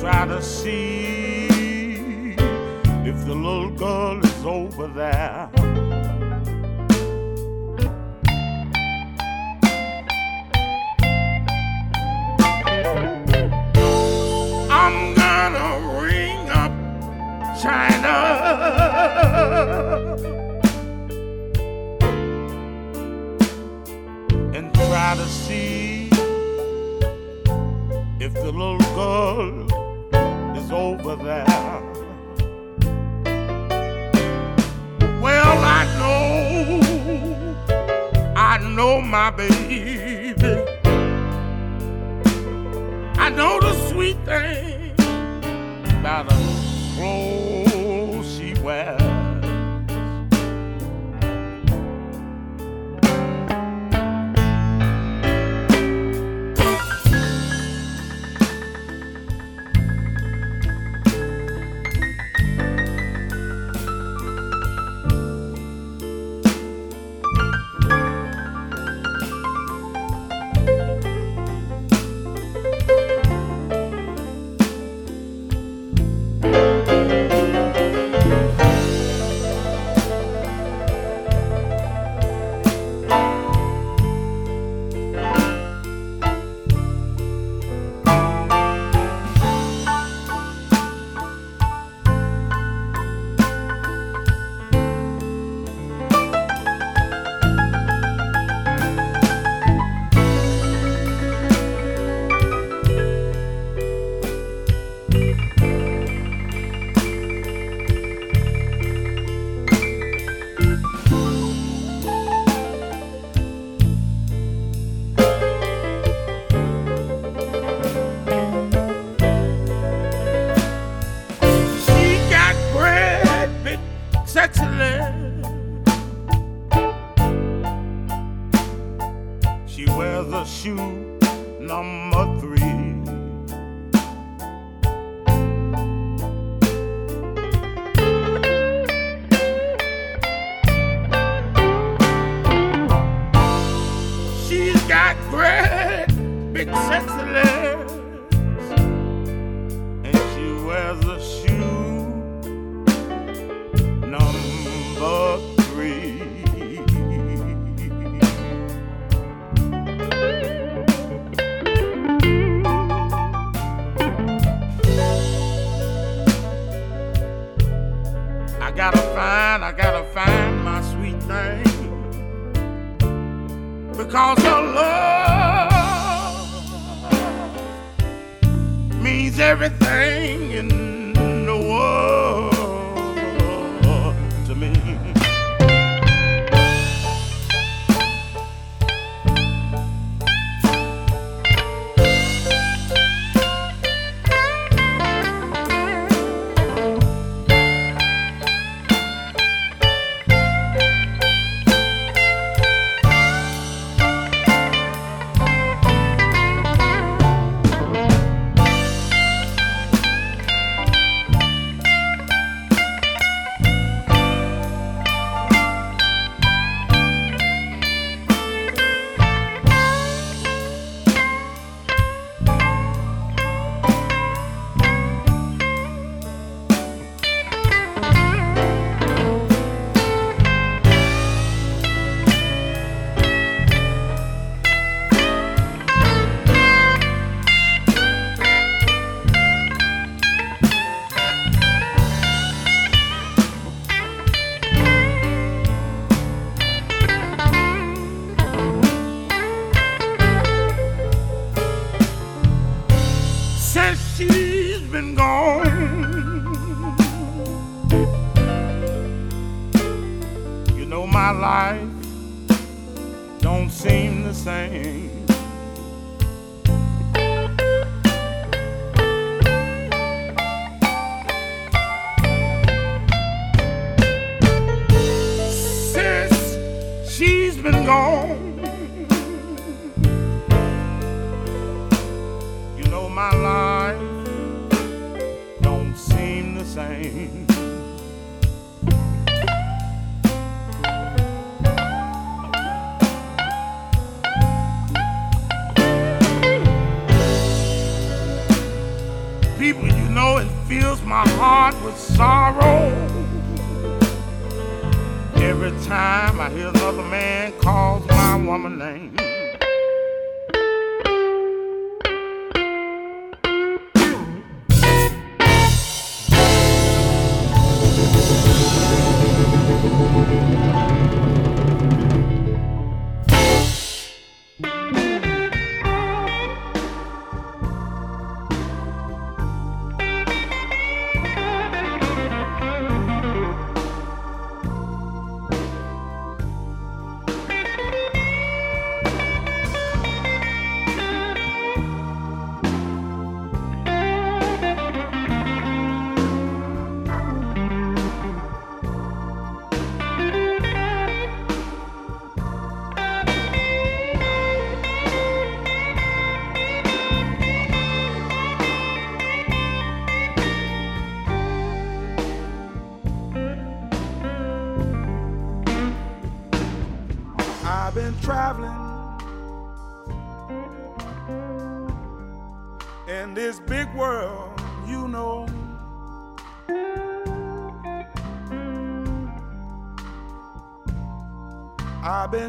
try to see if the little girl is over there. I'm gonna ring up China and try to see if the little girl over there. Well, I know, I know my baby. I know the sweet thing about the clothes she wears.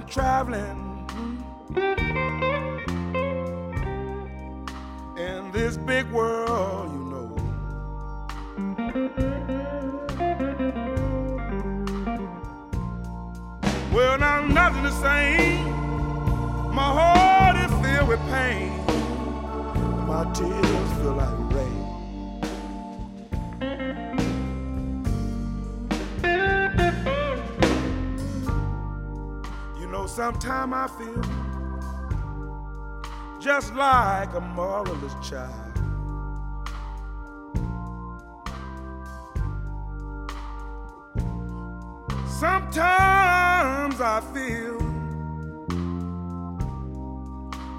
traveling. time I feel just like a motherless child. Sometimes I feel,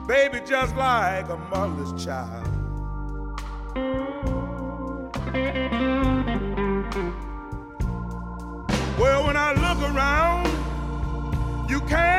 baby, just like a motherless child. Well, when I look around, you can't.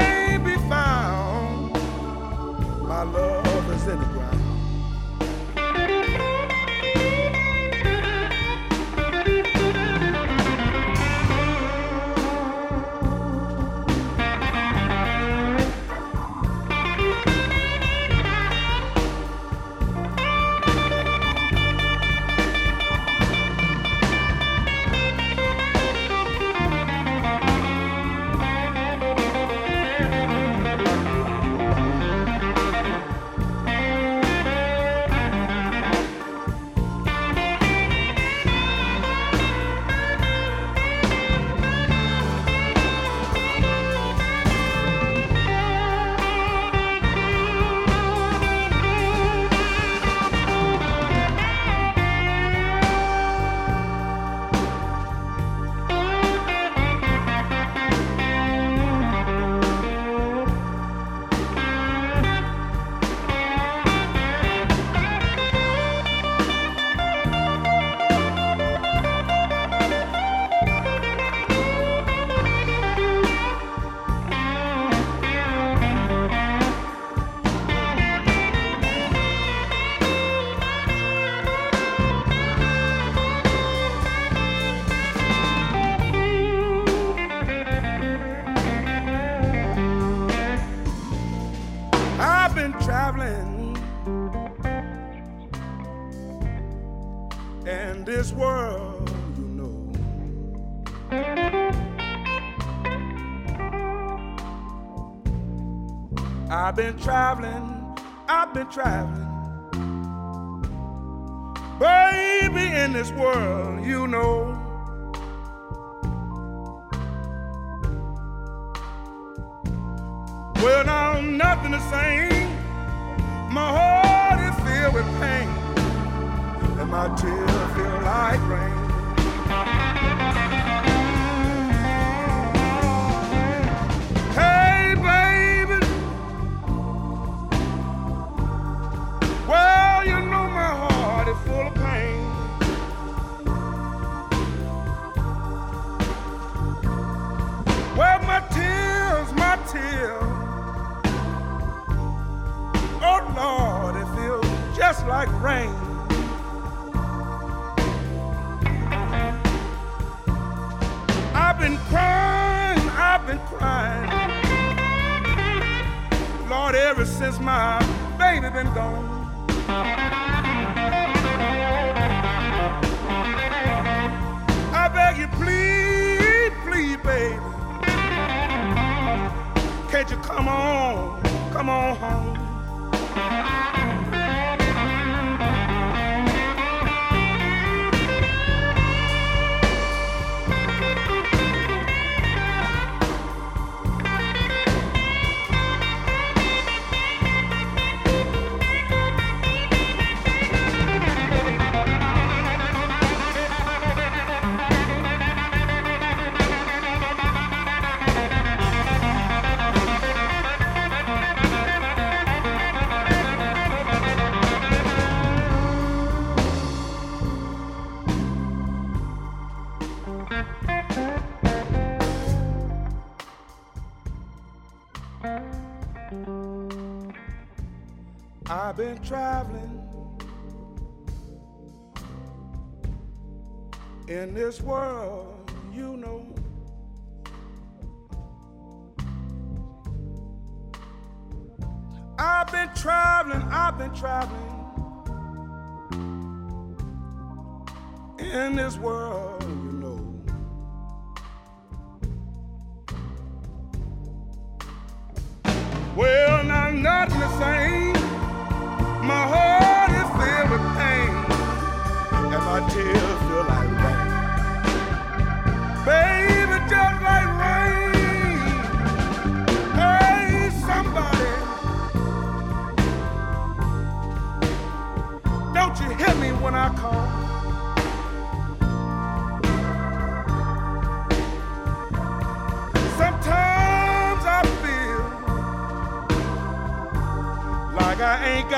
I've been traveling, I've been traveling. Baby, in this world, you know. Well, now nothing the same. My heart is filled with pain, and my tears feel like rain. Like rain. I've been crying, I've been crying. Lord, ever since my baby been gone. I beg you, please, please, baby. Can't you come on, come on home? I've been traveling in this world, you know. I've been traveling, I've been traveling in this world,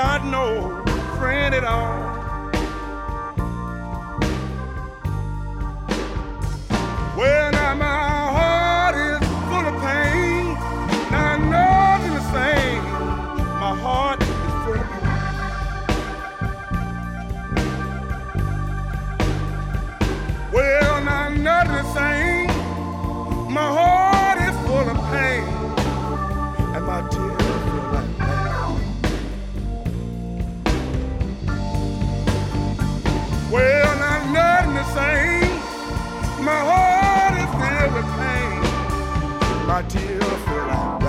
I ain't My feel like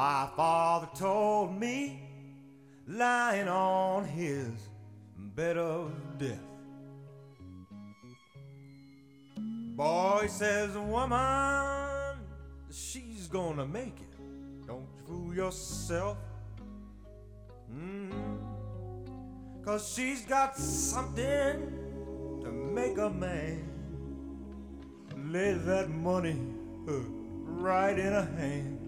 My father told me, lying on his bed of death. Boy says, woman, she's gonna make it. Don't fool yourself. Mm. Cause she's got something to make a man lay that money uh, right in her hand.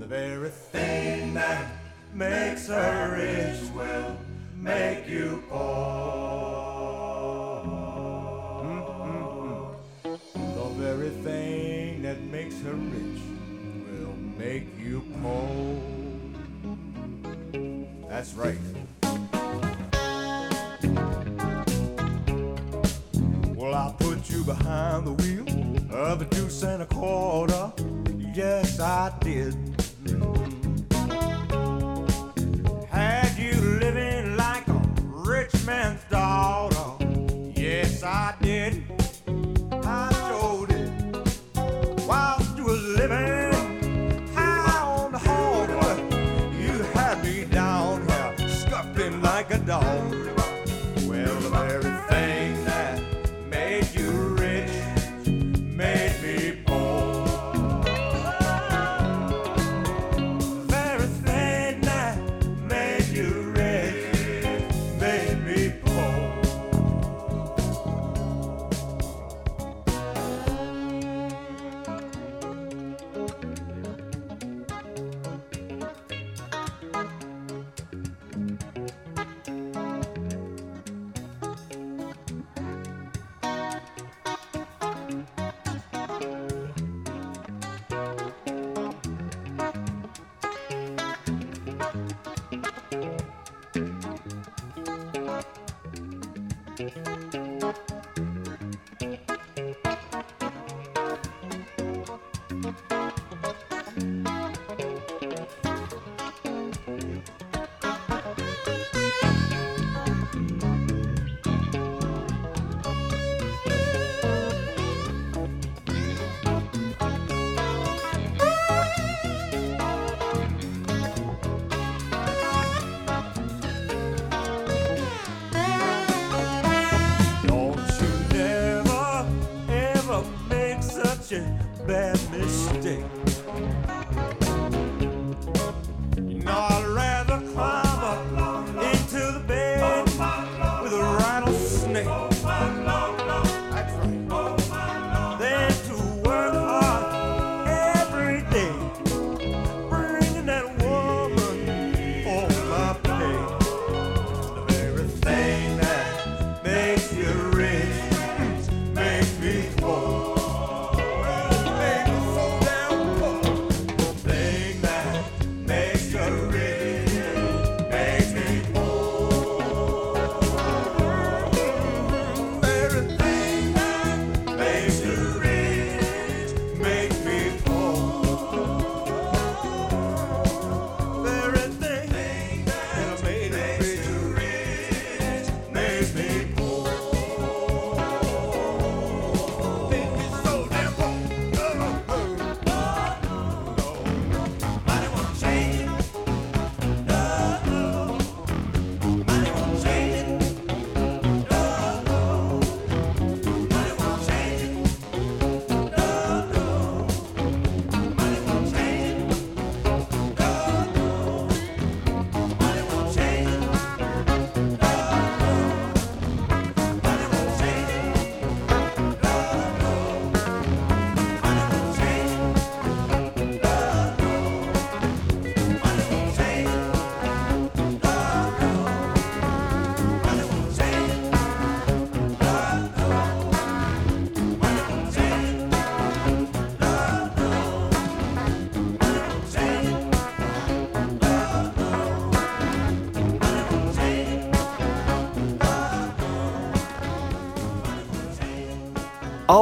The very thing that makes her rich will make you poor. Mm-mm-mm. The very thing that makes her rich will make you poor. That's right. Well, I put you behind the wheel of a deuce and a quarter. Yes, I did.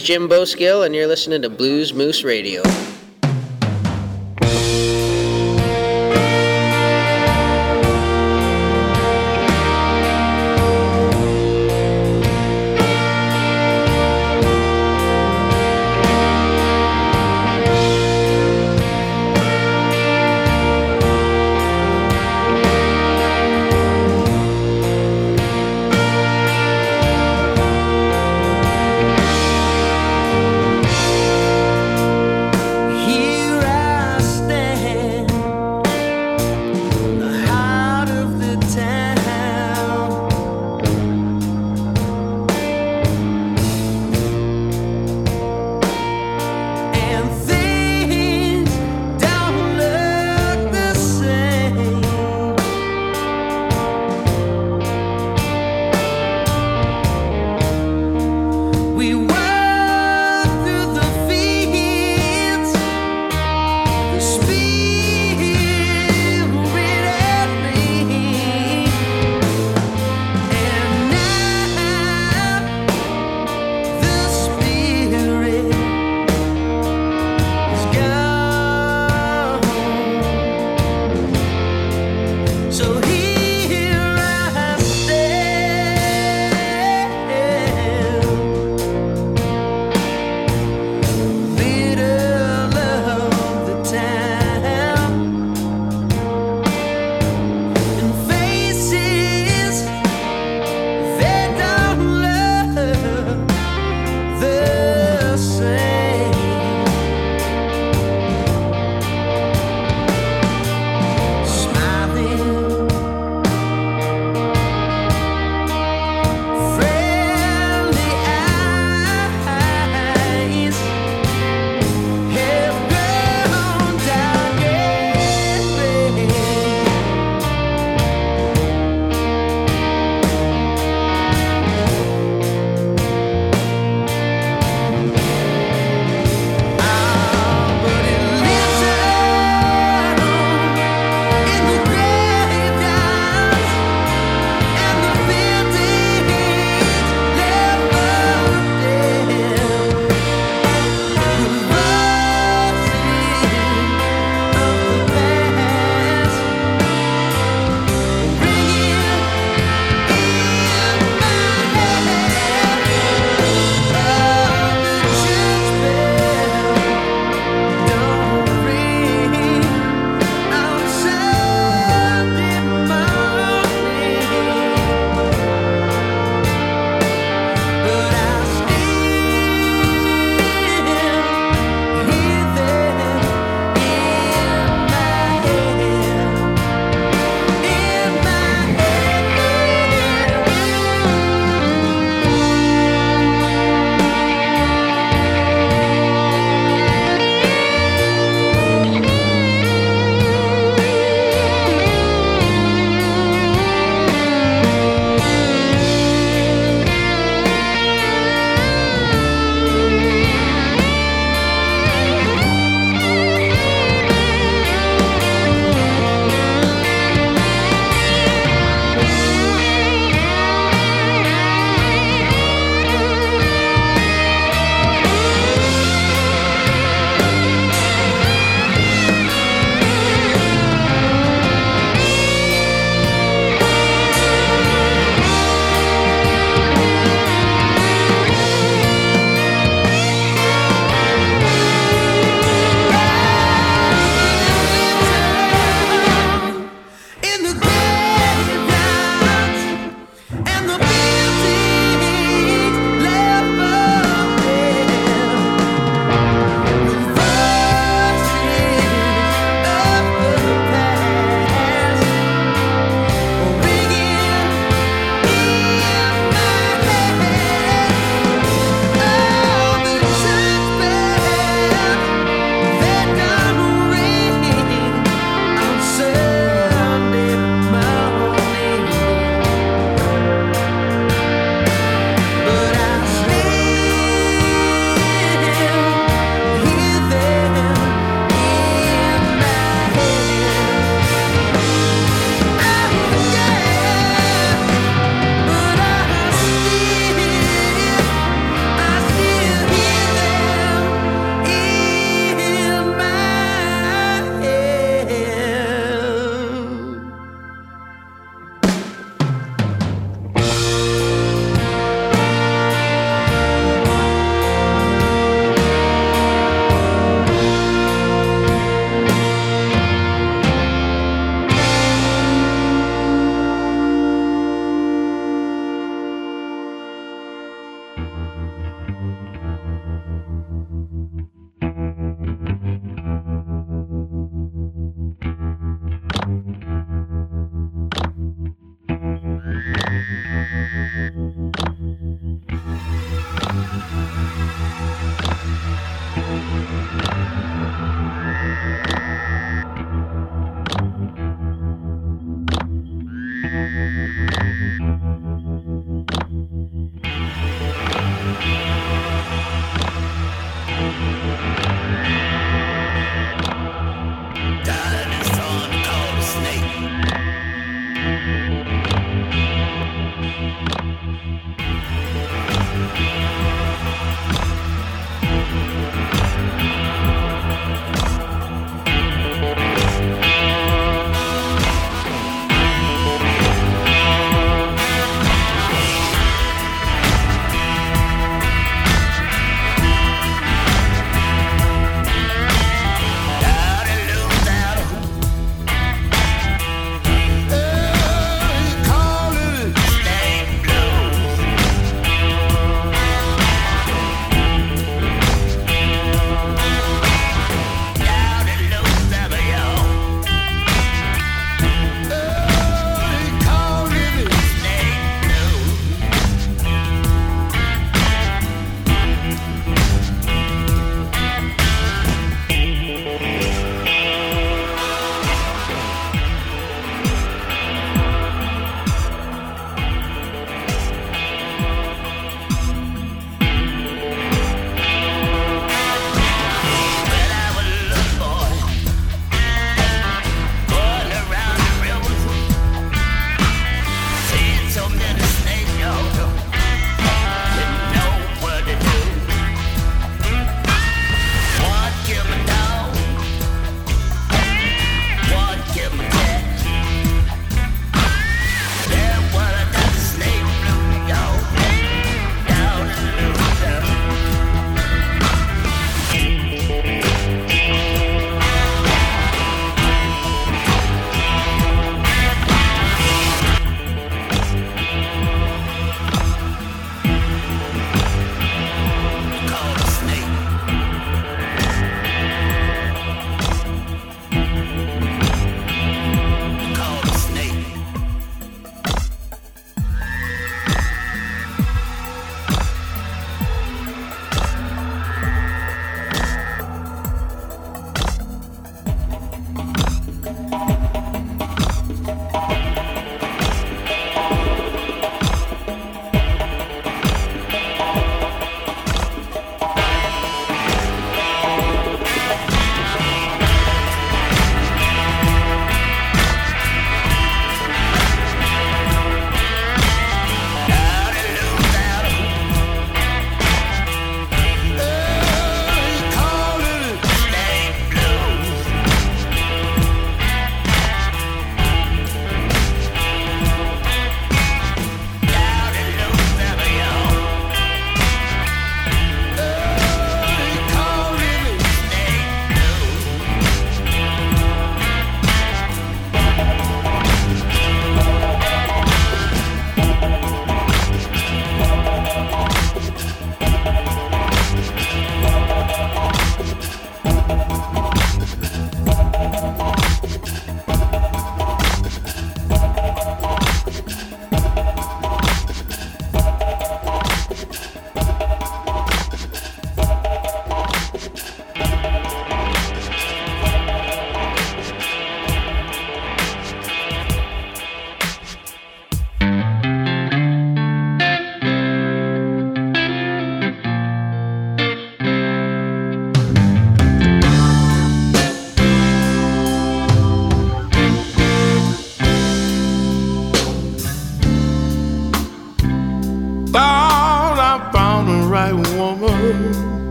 Is Jim Bowskill, and you're listening to Blues Moose Radio.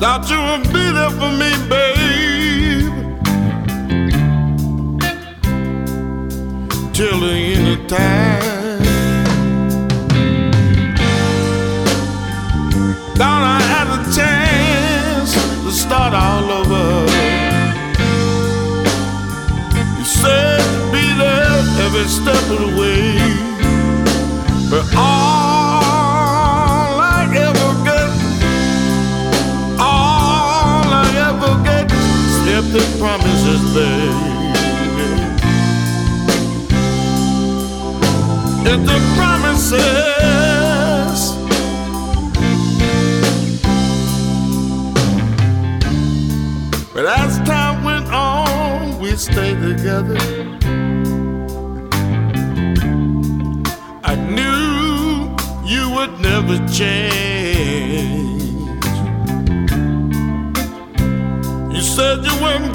Thought you would be there for me, babe. Till the end of time. Thought I had a chance to start all over. You said to be there every step of the way, but all. the promises they If the promises But as time went on, we stayed together. I knew you would never change. Said you wouldn't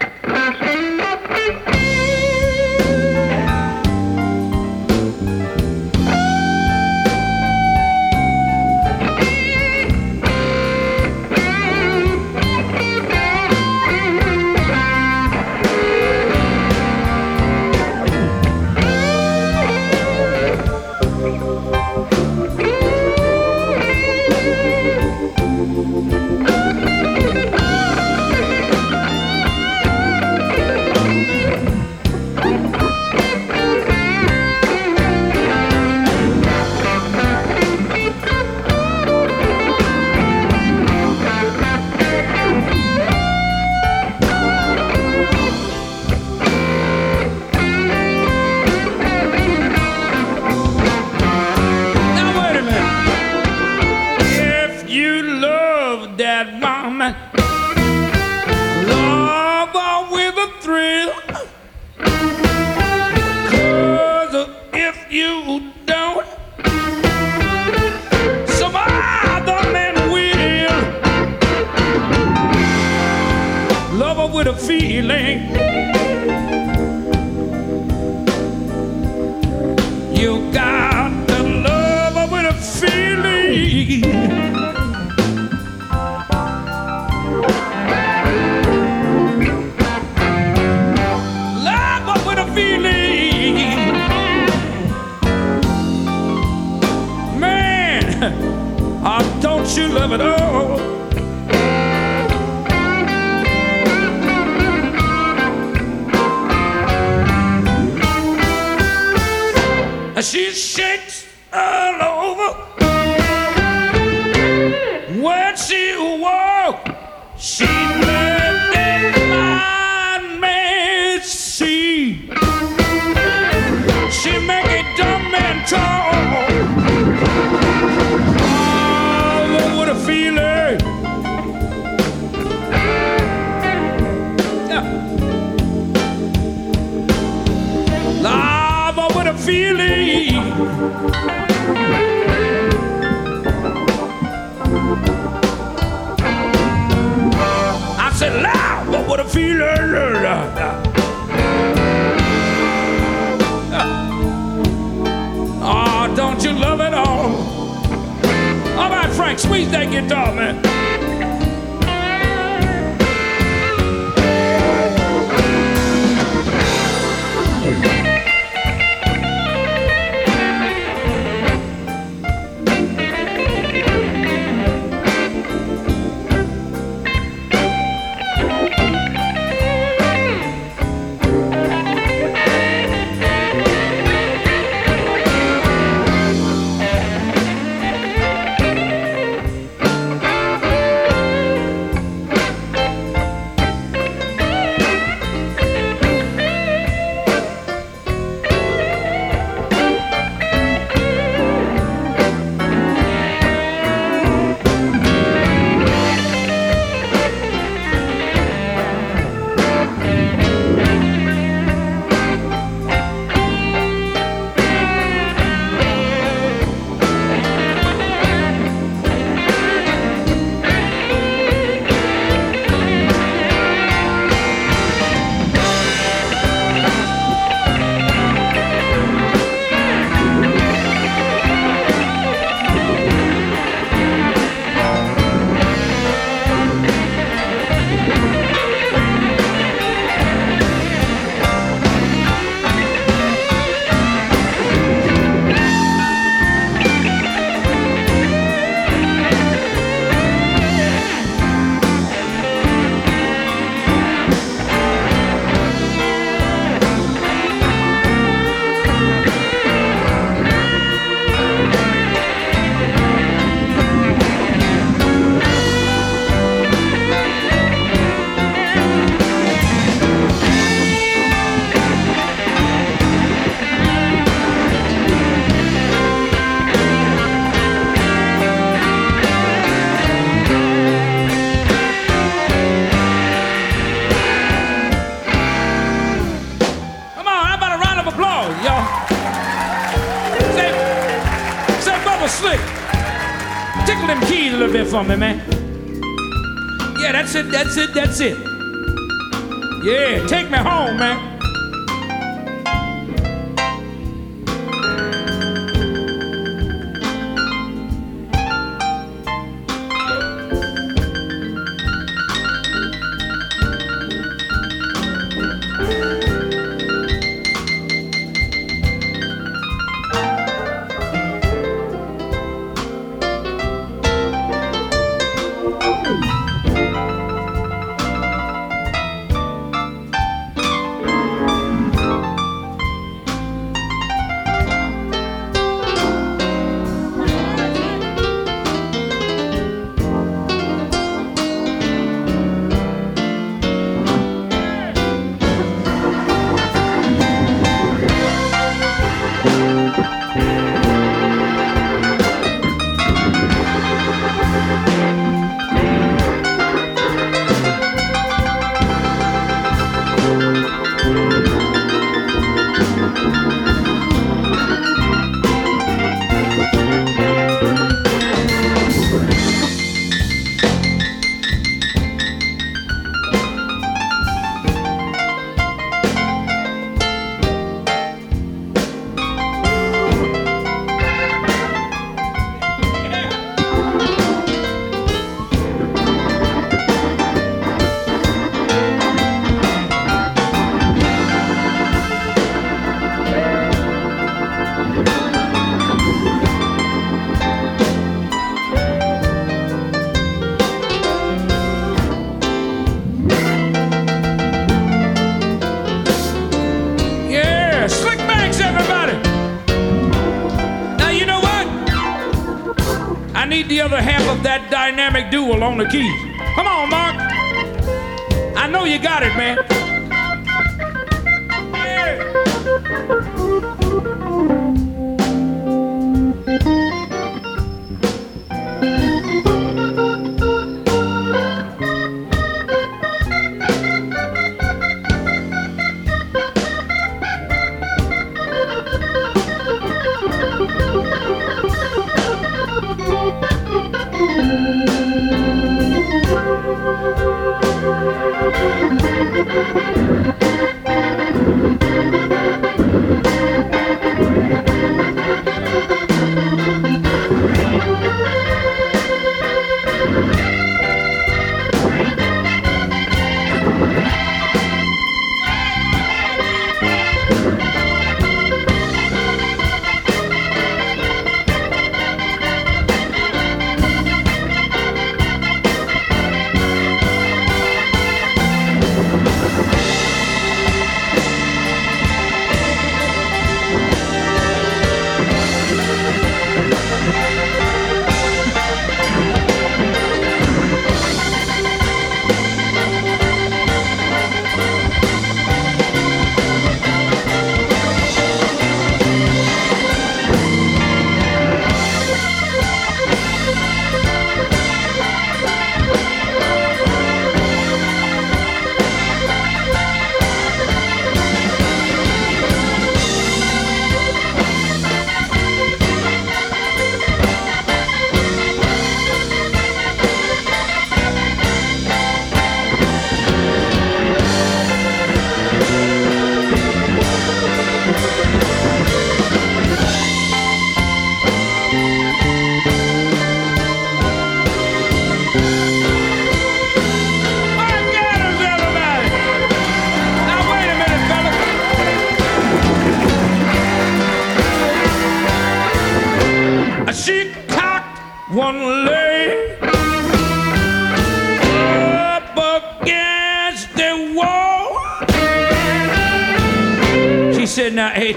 feeling. You got to love with a feeling. Love her with a feeling. Man, oh, don't you love it all? She shakes I said loud, but what a feeling. Oh, don't you love it all? All right, Frank, squeeze that guitar, man. That's it. Yeah, take me home, man. Need the other half of that dynamic duel on the keys. Come on, Mark. I know you got it, man. Yeah.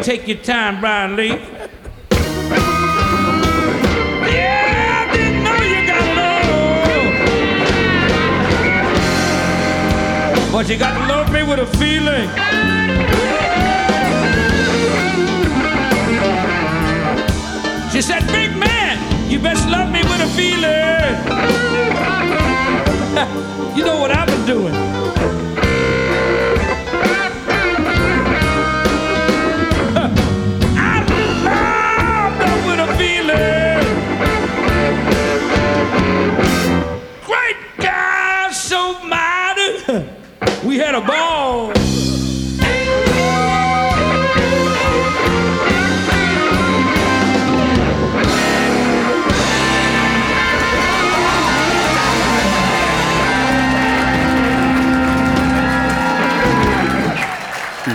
Take your time, Bryan Lee." Yeah, I didn't know you got love. But you got to love me with a feeling.